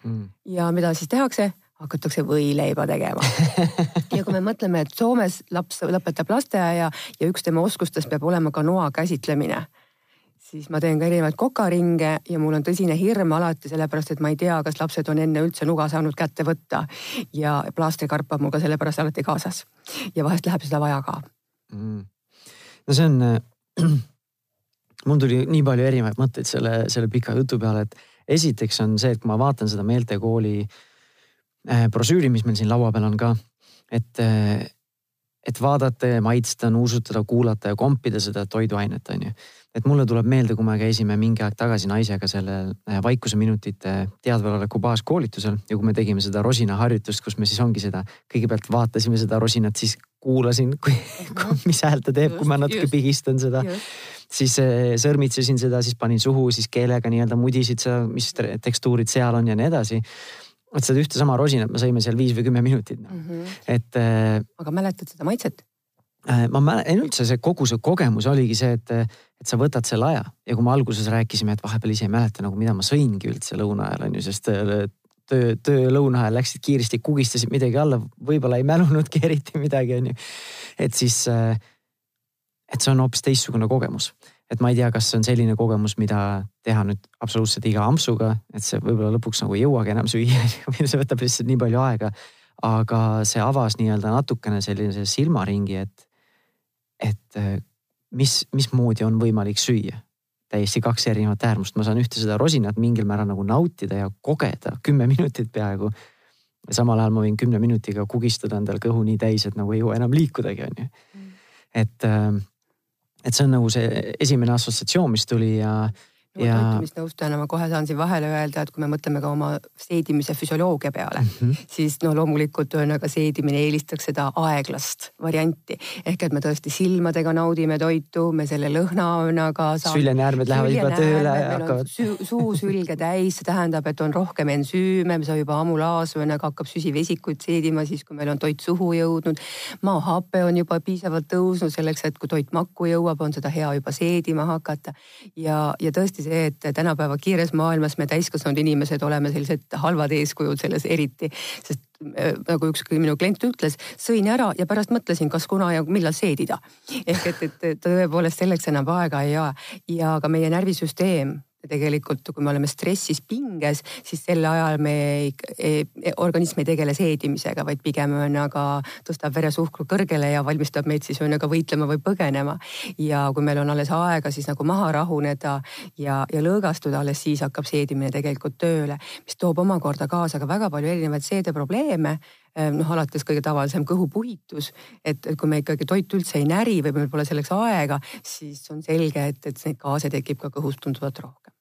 mm.. ja mida siis tehakse? hakatakse võileiba tegema. (laughs) Ja kui me mõtleme, et Soomes laps lõpetab lasteaia ja üks tema oskustest peab olema ka noa käsitlemine, siis ma teen ka erinevaid kokaringe ja mul on tõsine hirm alati sellepärast, et ma ei tea, kas lapsed on enne üldse nuga saanud kätte võtta. ja plaastrikarp on mul ka sellepärast alati kaasas. Ja vahest läheb seda vaja ka. Mm.. no see on (clears throat) mul tuli nii palju erinevaid mõtteid selle, selle pika jutu peale, et esiteks on see, et kui ma vaatan seda meeltekooli äh, brošüüri, mis meil siin laua peal on ka, et, äh, et vaadata ja maitsta, nuusutada, kuulata ja kompida seda toiduainet, on ju. et mulle tuleb meelde, kui me käisime mingi aeg tagasi naisega sellel äh, vaikuseminutite teadvaloleku baaskoolitusel ja kui me tegime seda rosinaharjutust, kus me siis ongi seda, kõigepealt vaatasime seda rosinat, siis kuulasin, kui, mis häält ta teeb, kui ma natuke just, pigistan seda siis eh, sõrmitsesin seda, siis panin suhu, siis keelega nii-öelda mudisid seda, mis tekstuurid seal on ja nii edasi. Vot seda ühte sama rosinat me sõime seal viis või kümme minutit mm. -hmm. et. Eh, aga mäletad seda maitset? Eh, ma mäletan, üldse see kogu see kogemus oligi see, et, et sa võtad selle aja ja kui me alguses rääkisime, et vahepeal ise ei mäleta nagu, mida ma sõingi üldse lõuna ajal on ju, sest töö, töö lõuna ajal läksid kiiresti, kugistasid midagi alla, võib-olla ei mälunudki eriti midagi, on ju. et siis äh, et see on hoopis teistsugune kogemus. et ma ei tea, kas see on selline kogemus, mida teha nüüd absoluutselt iga ampsuga, et see võib-olla lõpuks nagu ei jõuagi enam süüa (laughs) see võtab lihtsalt nii palju aega. aga see avas nii-öelda natukene sellise silmaringi, et, et äh, mis, mismoodi on võimalik süüa täiesti kaks erinevat äärmust, ma saan ühte seda rosinat mingil määral nagu nautida ja kogeda kümme minutit peaaegu. ja samal ajal ma võin kümne minutiga kugistada endale kõhu nii täis, et nagu ei jõua enam liikudagi, on ju. Mm. et äh, et see on nagu see esimene assotsiatsioon, mis tuli ja. no ja... toitumisnõustajana ma kohe saan siin vahele öelda, et kui me mõtleme ka oma seedimise füsioloogia peale mm, -hmm. siis no loomulikult ühesõnaga seedimine eelistaks seda aeglast varianti. ehk et me tõesti silmadega naudime toitu, me selle lõhna ühesõnaga. süljenäärmed lähevad juba tööle ja hakkavad. suu sülge täis, see tähendab, et on rohkem ensüüme, see juba amulaas ühesõnaga hakkab süsivesikuid seedima siis, kui meil on toit suhu jõudnud. maahape on juba piisavalt tõusnud selleks, et kui toit makku jõuab, on seda hea juba seedima hakata ja, ja tõesti tõesti see, et tänapäeva kiires maailmas me täiskasvanud inimesed oleme sellised halvad eeskujud selles eriti, sest äh, nagu üks minu klient ütles, sõin ära ja pärast mõtlesin, kas kuna ja millal seedida. ehk et, et tõepoolest selleks enam aega ei jää ja ka meie närvisüsteem tegelikult, kui me oleme stressis, pinges, siis sel ajal me ei, ei, organism ei tegele seedimisega, vaid pigem ühesõnaga tõstab veresuhkru kõrgele ja valmistab meid siis ühesõnaga võitlema või põgenema. ja kui meil on alles aega siis nagu maha rahuneda ja, ja lõõgastuda, alles siis hakkab seedimine tegelikult tööle, mis toob omakorda kaasa ka väga palju erinevaid seedeprobleeme noh, alates kõige tavalisem kõhupuhitus, et, et kui me ikkagi toitu üldse ei näri või meil pole selleks aega, siis on selge, et, et neid gaase tekib ka kõhus tunduvalt rohkem.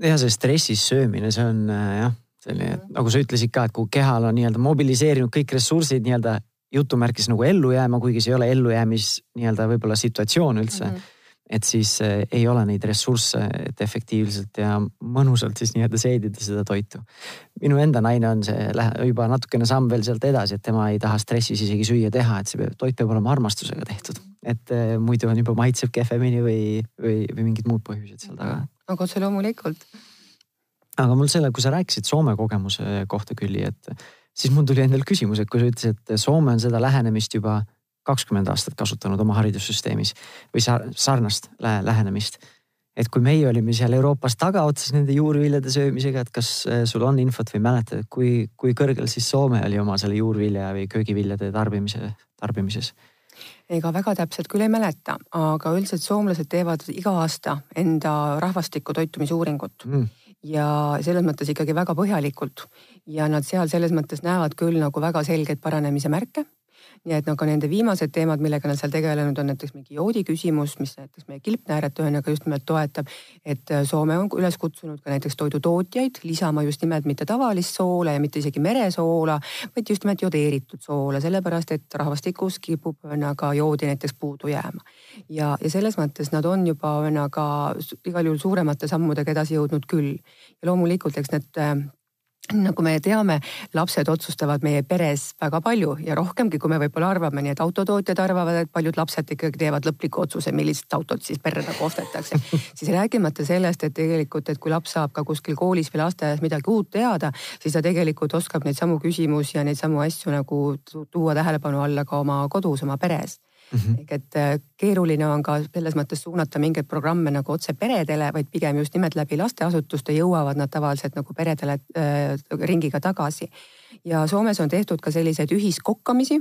ja see stressis söömine, see on äh, jah, selline mm -hmm. nagu sa ütlesid ka, et kui kehal on nii-öelda mobiliseerinud kõik ressursid nii-öelda jutumärkis nagu ellu jääma, kuigi see ei ole ellujäämis nii-öelda võib-olla situatsioon üldse mm. -hmm et siis eh, ei ole neid ressursse, et efektiivselt ja mõnusalt siis nii-öelda seedida seda toitu. minu enda naine on see juba natukene samm veel sealt edasi, et tema ei taha stressis isegi süüa teha, et see toit peab olema armastusega tehtud. et eh, muidu on juba maitseb kehvemini või, või, või mingid muud põhjused seal taga. aga otse loomulikult. aga mul selle, kui sa rääkisid Soome kogemuse kohta Külli, et siis mul tuli endal küsimus, et kui sa ütlesid, et Soome on seda lähenemist juba kakskümmend aastat kasutanud oma haridussüsteemis või sarnast lähenemist. et kui meie olime seal Euroopas tagaotsas nende juurviljade söömisega, et kas äh, sul on infot või mäletad, kui, kui kõrgel siis Soome oli oma selle juurvilja või köögiviljade tarbimise, tarbimises? ega väga täpselt küll ei mäleta, aga üldiselt soomlased teevad iga aasta enda rahvastiku toitumisuuringut mm ja selles mõttes ikkagi väga põhjalikult ja nad seal selles mõttes näevad küll nagu väga selgeid paranemise märke nii et nagu nende viimased teemad, millega nad seal tegelenud on, näiteks mingi joodi küsimus, mis näiteks meie kilpnääret ühesõnaga just nimelt toetab. et äh, Soome on üles kutsunud ka näiteks toidutootjaid lisama just nimelt mitte tavalist soola ja mitte isegi meresoola, vaid just nimelt jodeeritud soola, sellepärast et rahvastikus kipub ühesõnaga joodi näiteks puudu jääma. ja, ja selles mõttes nad on juba ühesõnaga igal juhul suuremate sammudega edasi jõudnud küll. ja loomulikult, eks need äh, nagu me teame, lapsed otsustavad meie peres väga palju ja rohkemgi, kui me võib-olla arvame, nii et autotootjad arvavad, et paljud lapsed ikkagi teevad lõpliku otsuse, millist autot siis perre nagu ostetakse. (laughs) siis rääkimata sellest, et tegelikult, et kui laps saab ka kuskil koolis või lasteaias midagi uut teada, siis ta tegelikult oskab neid samu küsimusi ja neid samu asju nagu tuua tähelepanu alla ka oma kodus, oma peres mm. -hmm. ehk et äh, keeruline on ka selles mõttes suunata mingeid programme nagu otse peredele, vaid pigem just nimelt läbi lasteasutuste jõuavad nad tavaliselt nagu peredele äh, ringiga tagasi. ja Soomes on tehtud ka selliseid ühiskokkamisi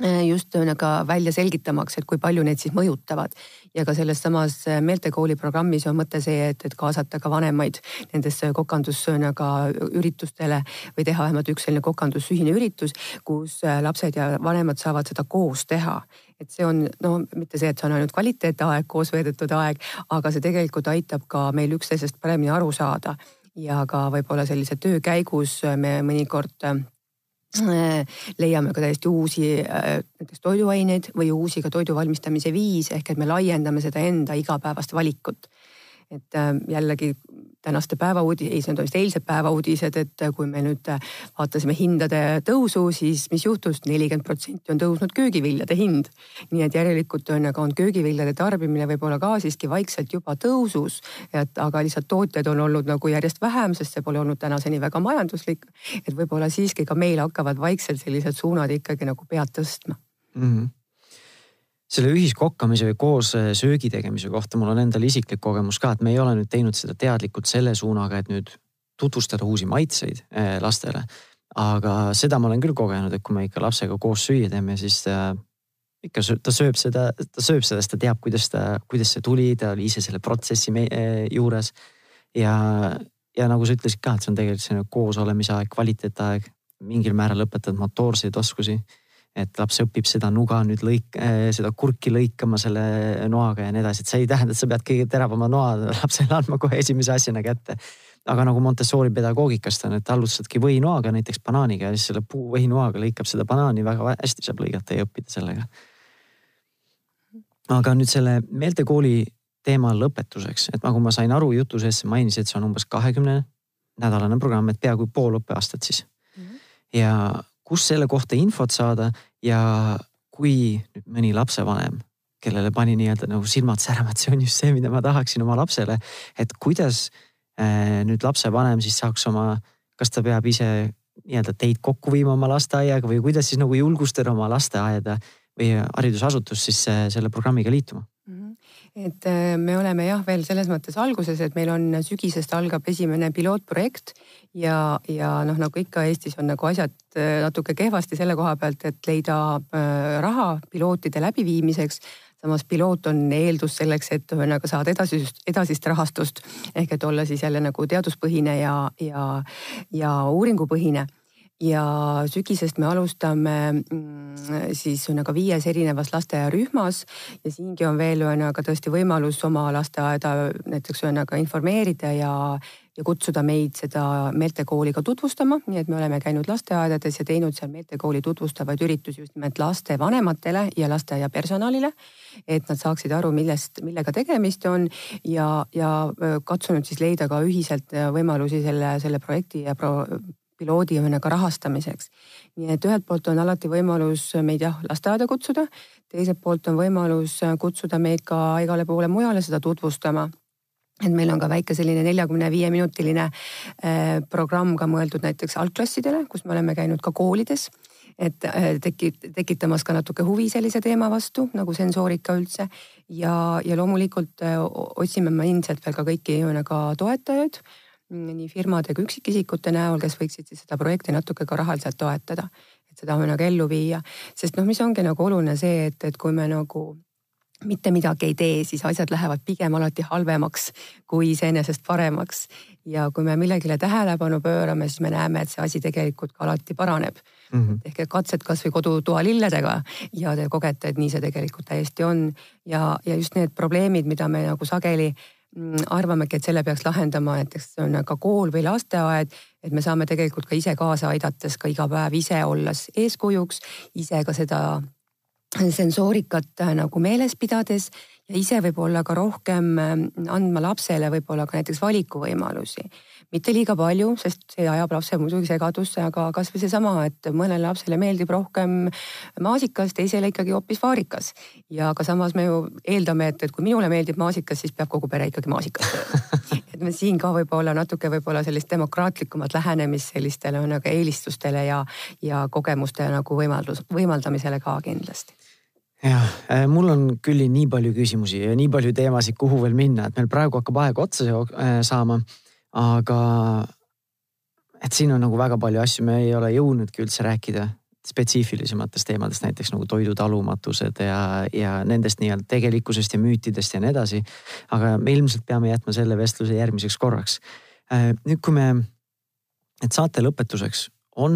just ühesõnaga välja selgitamaks, et kui palju need siis mõjutavad. ja ka selles samas äh, meeltekooli programmis on mõte see, et, et kaasata ka vanemaid nendesse kokandusühesõnaga üritustele või teha vähemalt üks selline kokandusühine üritus, kus äh, lapsed ja vanemad saavad seda koos teha et see on no mitte see, et see on ainult kvaliteetaeg, koos veedetud aeg, aga see tegelikult aitab ka meil üksteisest paremini aru saada ja ka võib-olla sellise töö käigus me mõnikord Äh, leiame ka täiesti uusi äh, näiteks toiduaineid või uusi ka toidu valmistamise viise ehk et me laiendame seda enda igapäevast valikut. et äh, jällegi tänaste päevauudi-, ei, see on vist eilsed päevauudised, et kui me nüüd vaatasime hindade tõusu, siis mis juhtus, nelikümmend protsenti on tõusnud köögiviljade hind. nii et järelikult ühesõnaga on köögiviljade tarbimine võib-olla ka siiski vaikselt juba tõusus. et aga lihtsalt tootjaid on olnud nagu järjest vähem, sest see pole olnud tänaseni väga majanduslik. et võib-olla siiski ka meil hakkavad vaikselt sellised suunad ikkagi nagu pead tõstma mm. -hmm selle ühiskokkamise või koos äh, söögi tegemise kohta mul on endal isiklik kogemus ka, et me ei ole nüüd teinud seda teadlikult selle suunaga, et nüüd tutvustada uusi maitseid äh, lastele. aga seda ma olen küll kogenud, et kui me ikka lapsega koos süüa teeme, siis ta ikka ta sööb seda, ta sööb seda, sest ta teab, kuidas ta, kuidas see tuli, ta oli ise selle protsessi äh, juures. ja, ja nagu sa ütlesid ka, et see on tegelikult selline koosolemise aeg, kvaliteetaeg, mingil määral õpetad motoorseid oskusi et laps õpib seda nuga nüüd lõik-, seda kurki lõikama selle noaga ja nii edasi, et see ei tähenda, et sa pead kõige teravama noa lapsele andma kohe esimese asjana kätte aga nagu Montessori pedagoogikast on, et alustadki võinoaga, näiteks banaaniga ja siis selle puu võinoaga lõikab seda banaani väga hästi saab lõigata ja õppida sellega. aga nüüd selle meeltekooli teema lõpetuseks, et nagu ma sain aru jutu sees, mainisid, see on umbes kahekümne nädalane programm, et peaaegu pool õppeaastat siis mm. -hmm. ja kus selle kohta infot saada ja kui nüüd mõni lapsevanem, kellele pani nii-öelda nagu silmad särama, et see on just see, mida ma tahaksin oma lapsele, et kuidas Äh, nüüd lapsevanem siis saaks oma, kas ta peab ise nii-öelda teid kokku viima oma lasteaiaga või kuidas siis nagu julgustada oma lasteaeda või haridusasutust siis äh, selle programmiga liituma? Et äh, me oleme jah, veel selles mõttes alguses, et meil on sügisest algab esimene pilootprojekt ja, ja noh, nagu ikka Eestis on nagu asjad natuke kehvasti selle koha pealt, et leida raha pilootide läbiviimiseks. Samas piloot on eeldus selleks, et ühesõnaga saada edasist, edasist rahastust. Ehk et olla siis jälle nagu teaduspõhine ja, ja, ja uuringupõhine ja sügisest me alustame mm, siis ühesõnaga viies erinevas lasteaiarühmas ja siingi on veel ühesõnaga tõesti võimalus oma lasteaeda näiteks ühesõnaga informeerida ja, ja kutsuda meid seda meeltekooli ka tutvustama, nii et me oleme käinud lasteaedades ja teinud seal meeltekooli tutvustavaid üritusi just nimelt lastevanematele ja lasteaia personalile. et nad saaksid aru, millest, millega tegemist on ja, ja katsunud siis leida ka ühiselt võimalusi selle, selle projekti ja pro, piloodi ühesõnaga rahastamiseks. nii et ühelt poolt on alati võimalus meid jah, lasteaeda kutsuda, teiselt poolt on võimalus kutsuda meid ka igale poole mujale seda tutvustama et meil on ka väike selline neljakümne viie minutiline äh, programm ka mõeldud näiteks algklassidele, kus me oleme käinud ka koolides. et äh, teki-, tekitamas ka natuke huvi sellise teema vastu nagu sensoorika üldse. ja, ja loomulikult äh, otsime me ilmselt veel ka kõiki nii-öelda toetajaid nii firmade kui üksikisikute näol, kes võiksid siis seda projekti natuke ka rahaliselt toetada, et seda nagu ellu viia. sest noh, mis ongi nagu oluline see, et, et kui me nagu mitte midagi ei tee, siis asjad lähevad pigem alati halvemaks kui iseenesest paremaks. ja kui me millegile tähelepanu pöörame, siis me näeme, et see asi tegelikult ka alati paraneb mm. -hmm. ehk et katsed kasvõi kodutoa lilledega ja te kogete, et nii see tegelikult täiesti on. ja, ja just need probleemid, mida me nagu sageli arvamegi, et selle peaks lahendama näiteks on ka kool või lasteaed, et me saame tegelikult ka ise kaasa aidates ka iga päev ise olles eeskujuks, ise ka seda sensoorikat äh, nagu meeles pidades ja ise võib-olla ka rohkem äh, andma lapsele võib-olla ka näiteks valikuvõimalusi mitte liiga palju, sest see ajab lapse muidugi segadusse, aga kasvõi seesama, et mõnele lapsele meeldib rohkem maasikas, teisele ikkagi hoopis vaarikas. ja ka samas me ju eeldame, et, et kui minule meeldib maasikas, siis peab kogu pere ikkagi maasikas (laughs) et me siin ka võib-olla natuke võib-olla sellist demokraatlikumat lähenemist sellistele nagu eelistustele ja, ja kogemuste nagu võimaldus, võimaldamisele ka kindlasti. Jah, äh, mul on küll nii palju küsimusi ja nii palju teemasid, kuhu veel minna, et meil praegu hakkab aeg otsa äh, saama aga et siin on nagu väga palju asju, me ei ole jõudnudki üldse rääkida spetsiifilisematest teemadest, näiteks nagu toidu talumatused ja, ja nendest nii-öelda tegelikkusest ja müütidest ja nii edasi. aga me ilmselt peame jätma selle vestluse järgmiseks korraks. Äh, nüüd, kui me, et saate lõpetuseks on,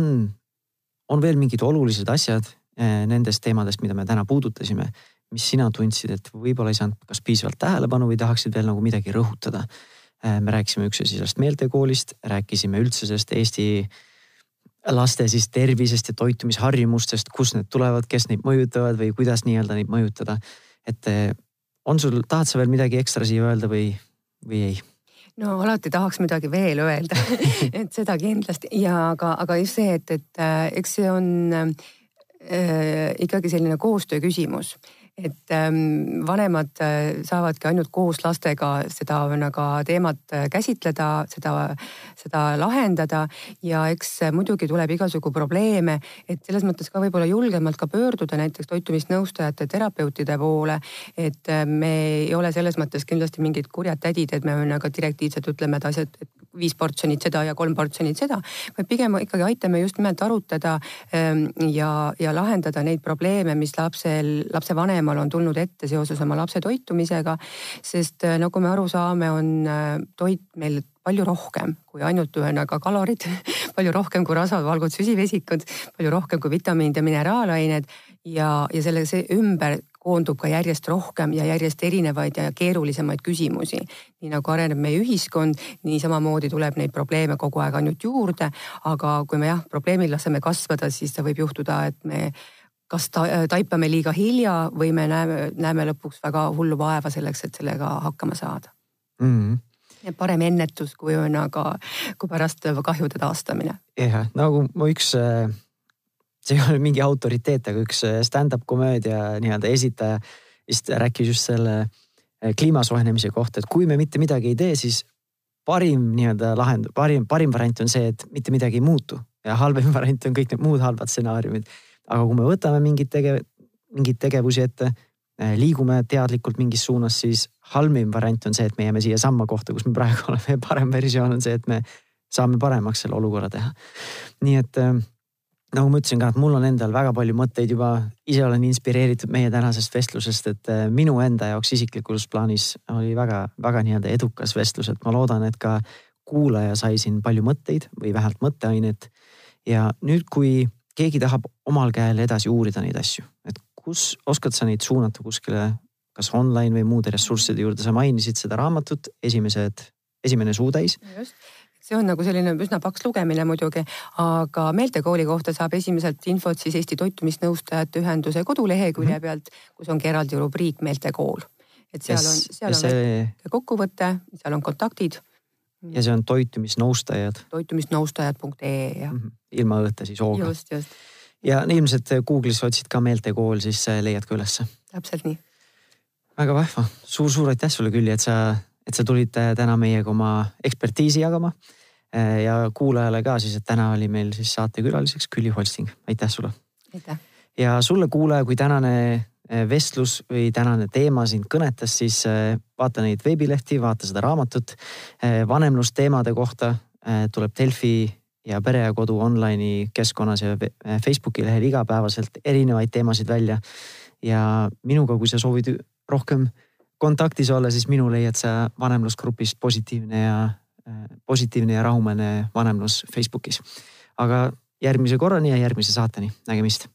on veel mingid olulised asjad äh, nendest teemadest, mida me täna puudutasime, mis sina tundsid, et võib-olla ei saanud kas piisavalt tähelepanu või tahaksid veel nagu midagi rõhutada me rääkisime üks asi sellest meeltekoolist, rääkisime üldse sellest Eesti laste siis tervisest ja toitumisharjumustest, kust need tulevad, kes neid mõjutavad või kuidas nii-öelda neid mõjutada. et äh, on sul, tahad sa veel midagi ekstra siia öelda või, või ei? no alati tahaks midagi veel öelda (laughs) et seda kindlasti ja aga, aga just see, et, et äh, eks see on äh, ikkagi selline koostöö küsimus et ähm, vanemad äh, saavadki ainult koos lastega seda nagu teemat äh, käsitleda, seda, seda lahendada ja eks muidugi tuleb igasugu probleeme, et selles mõttes ka võib-olla julgemalt ka pöörduda näiteks toitumisnõustajate, terapeutide poole. et äh, me ei ole selles mõttes kindlasti mingid kurjad tädid, et me nagu direktiivselt ütleme, et asjad, et viis portsjonit seda ja kolm portsjonit seda, vaid pigem ikkagi aitame just nimelt arutada ähm, ja, ja lahendada neid probleeme, mis lapsel, lapsevanemal vanemal on tulnud ette seoses oma lapse toitumisega. sest äh, nagu me aru saame, on äh, toit meil palju rohkem kui ainult ühesõnaga kalorid (laughs) palju rohkem kui rasvavalgud, süsivesikud, palju rohkem kui vitamiinid ja mineraalained ja, ja selle ümber koondub ka järjest rohkem ja järjest erinevaid ja keerulisemaid küsimusi. nii nagu areneb meie ühiskond, nii samamoodi tuleb neid probleeme kogu aeg ainult juurde. aga kui me jah, probleemil laseme kasvada, siis võib juhtuda, et me kas ta, taipame liiga hilja või me näeme, näeme lõpuks väga hullu vaeva selleks, et sellega hakkama saada mm. -hmm parem ennetus kui ühesõnaga, kui pärast kahjude taastamine. jah, nagu mu üks äh, see ei ole mingi autoriteet, aga üks äh, stand-up komöödia nii-öelda esitaja vist rääkis just selle äh, kliima soojenemise kohta, et kui me mitte midagi ei tee, siis parim nii-öelda lahend, parim, parim variant on see, et mitte midagi ei muutu ja halvem (laughs) variant on kõik need muud halvad stsenaariumid. Aga kui me võtame mingeid tege-, mingeid tegevusi ette, äh, liigume teadlikult mingis suunas, siis halvim variant on see, et me jääme siiasamma kohta, kus me praegu (laughs) oleme ja parem versioon on see, et me saame paremaks selle olukorra teha. nii et nagu ma ütlesin ka, et mul on endal väga palju mõtteid juba, ise olen inspireeritud meie tänasest vestlusest, et äh, minu enda jaoks isiklikus plaanis oli väga-väga nii-öelda edukas vestlus, et ma loodan, et ka kuulaja sai siin palju mõtteid või vähemalt mõtteainet. ja nüüd, kui keegi tahab omal käel edasi uurida neid asju, et kus oskad sa neid suunata kuskile, kas online või muude ressursside juurde, sa mainisid seda raamatut, esimesed, esimene suutäis. see on nagu selline üsna paks lugemine muidugi, aga meeltekooli kohta saab esimeselt infot siis Eesti Toitumisnõustajate Ühenduse kodulehekülje mhm. pealt, kus ongi eraldi rubriik meeltekool. et seal on, seal on kokkuvõte, seal on kontaktid. Ja see on toitumisnõustajad. toitumisnõustajad.ee jah mm. -hmm. ilma õõte siis hooga. just, just. ja ilmselt Google'is otsid ka meeltekool, siis leiad ka ülesse. täpselt nii. väga vahva suur,, suur-suur aitäh sulle Külli, et sa et sa tulid äh, täna meiega oma ekspertiisi jagama. Äh, ja kuulajale ka siis, et täna oli meil siis saatekülaliseks Külli Holsting, aitäh sulle. aitäh. ja sulle, kuulaja, kui tänane äh, vestlus või tänane teema sind kõnetas, siis vaata neid veebilehti, vaata seda raamatut. vanemlusteemade kohta tuleb Delfi ja Pere ja Kodu online'i keskkonnas ja Facebooki lehel igapäevaselt erinevaid teemasid välja. ja minuga, kui sa soovid rohkem kontaktis olla, siis minu leiad sa vanemlusgrupist positiivne ja, positiivne ja rahumeelne vanemlus Facebookis. aga järgmise korrani ja järgmise saateni, nägemist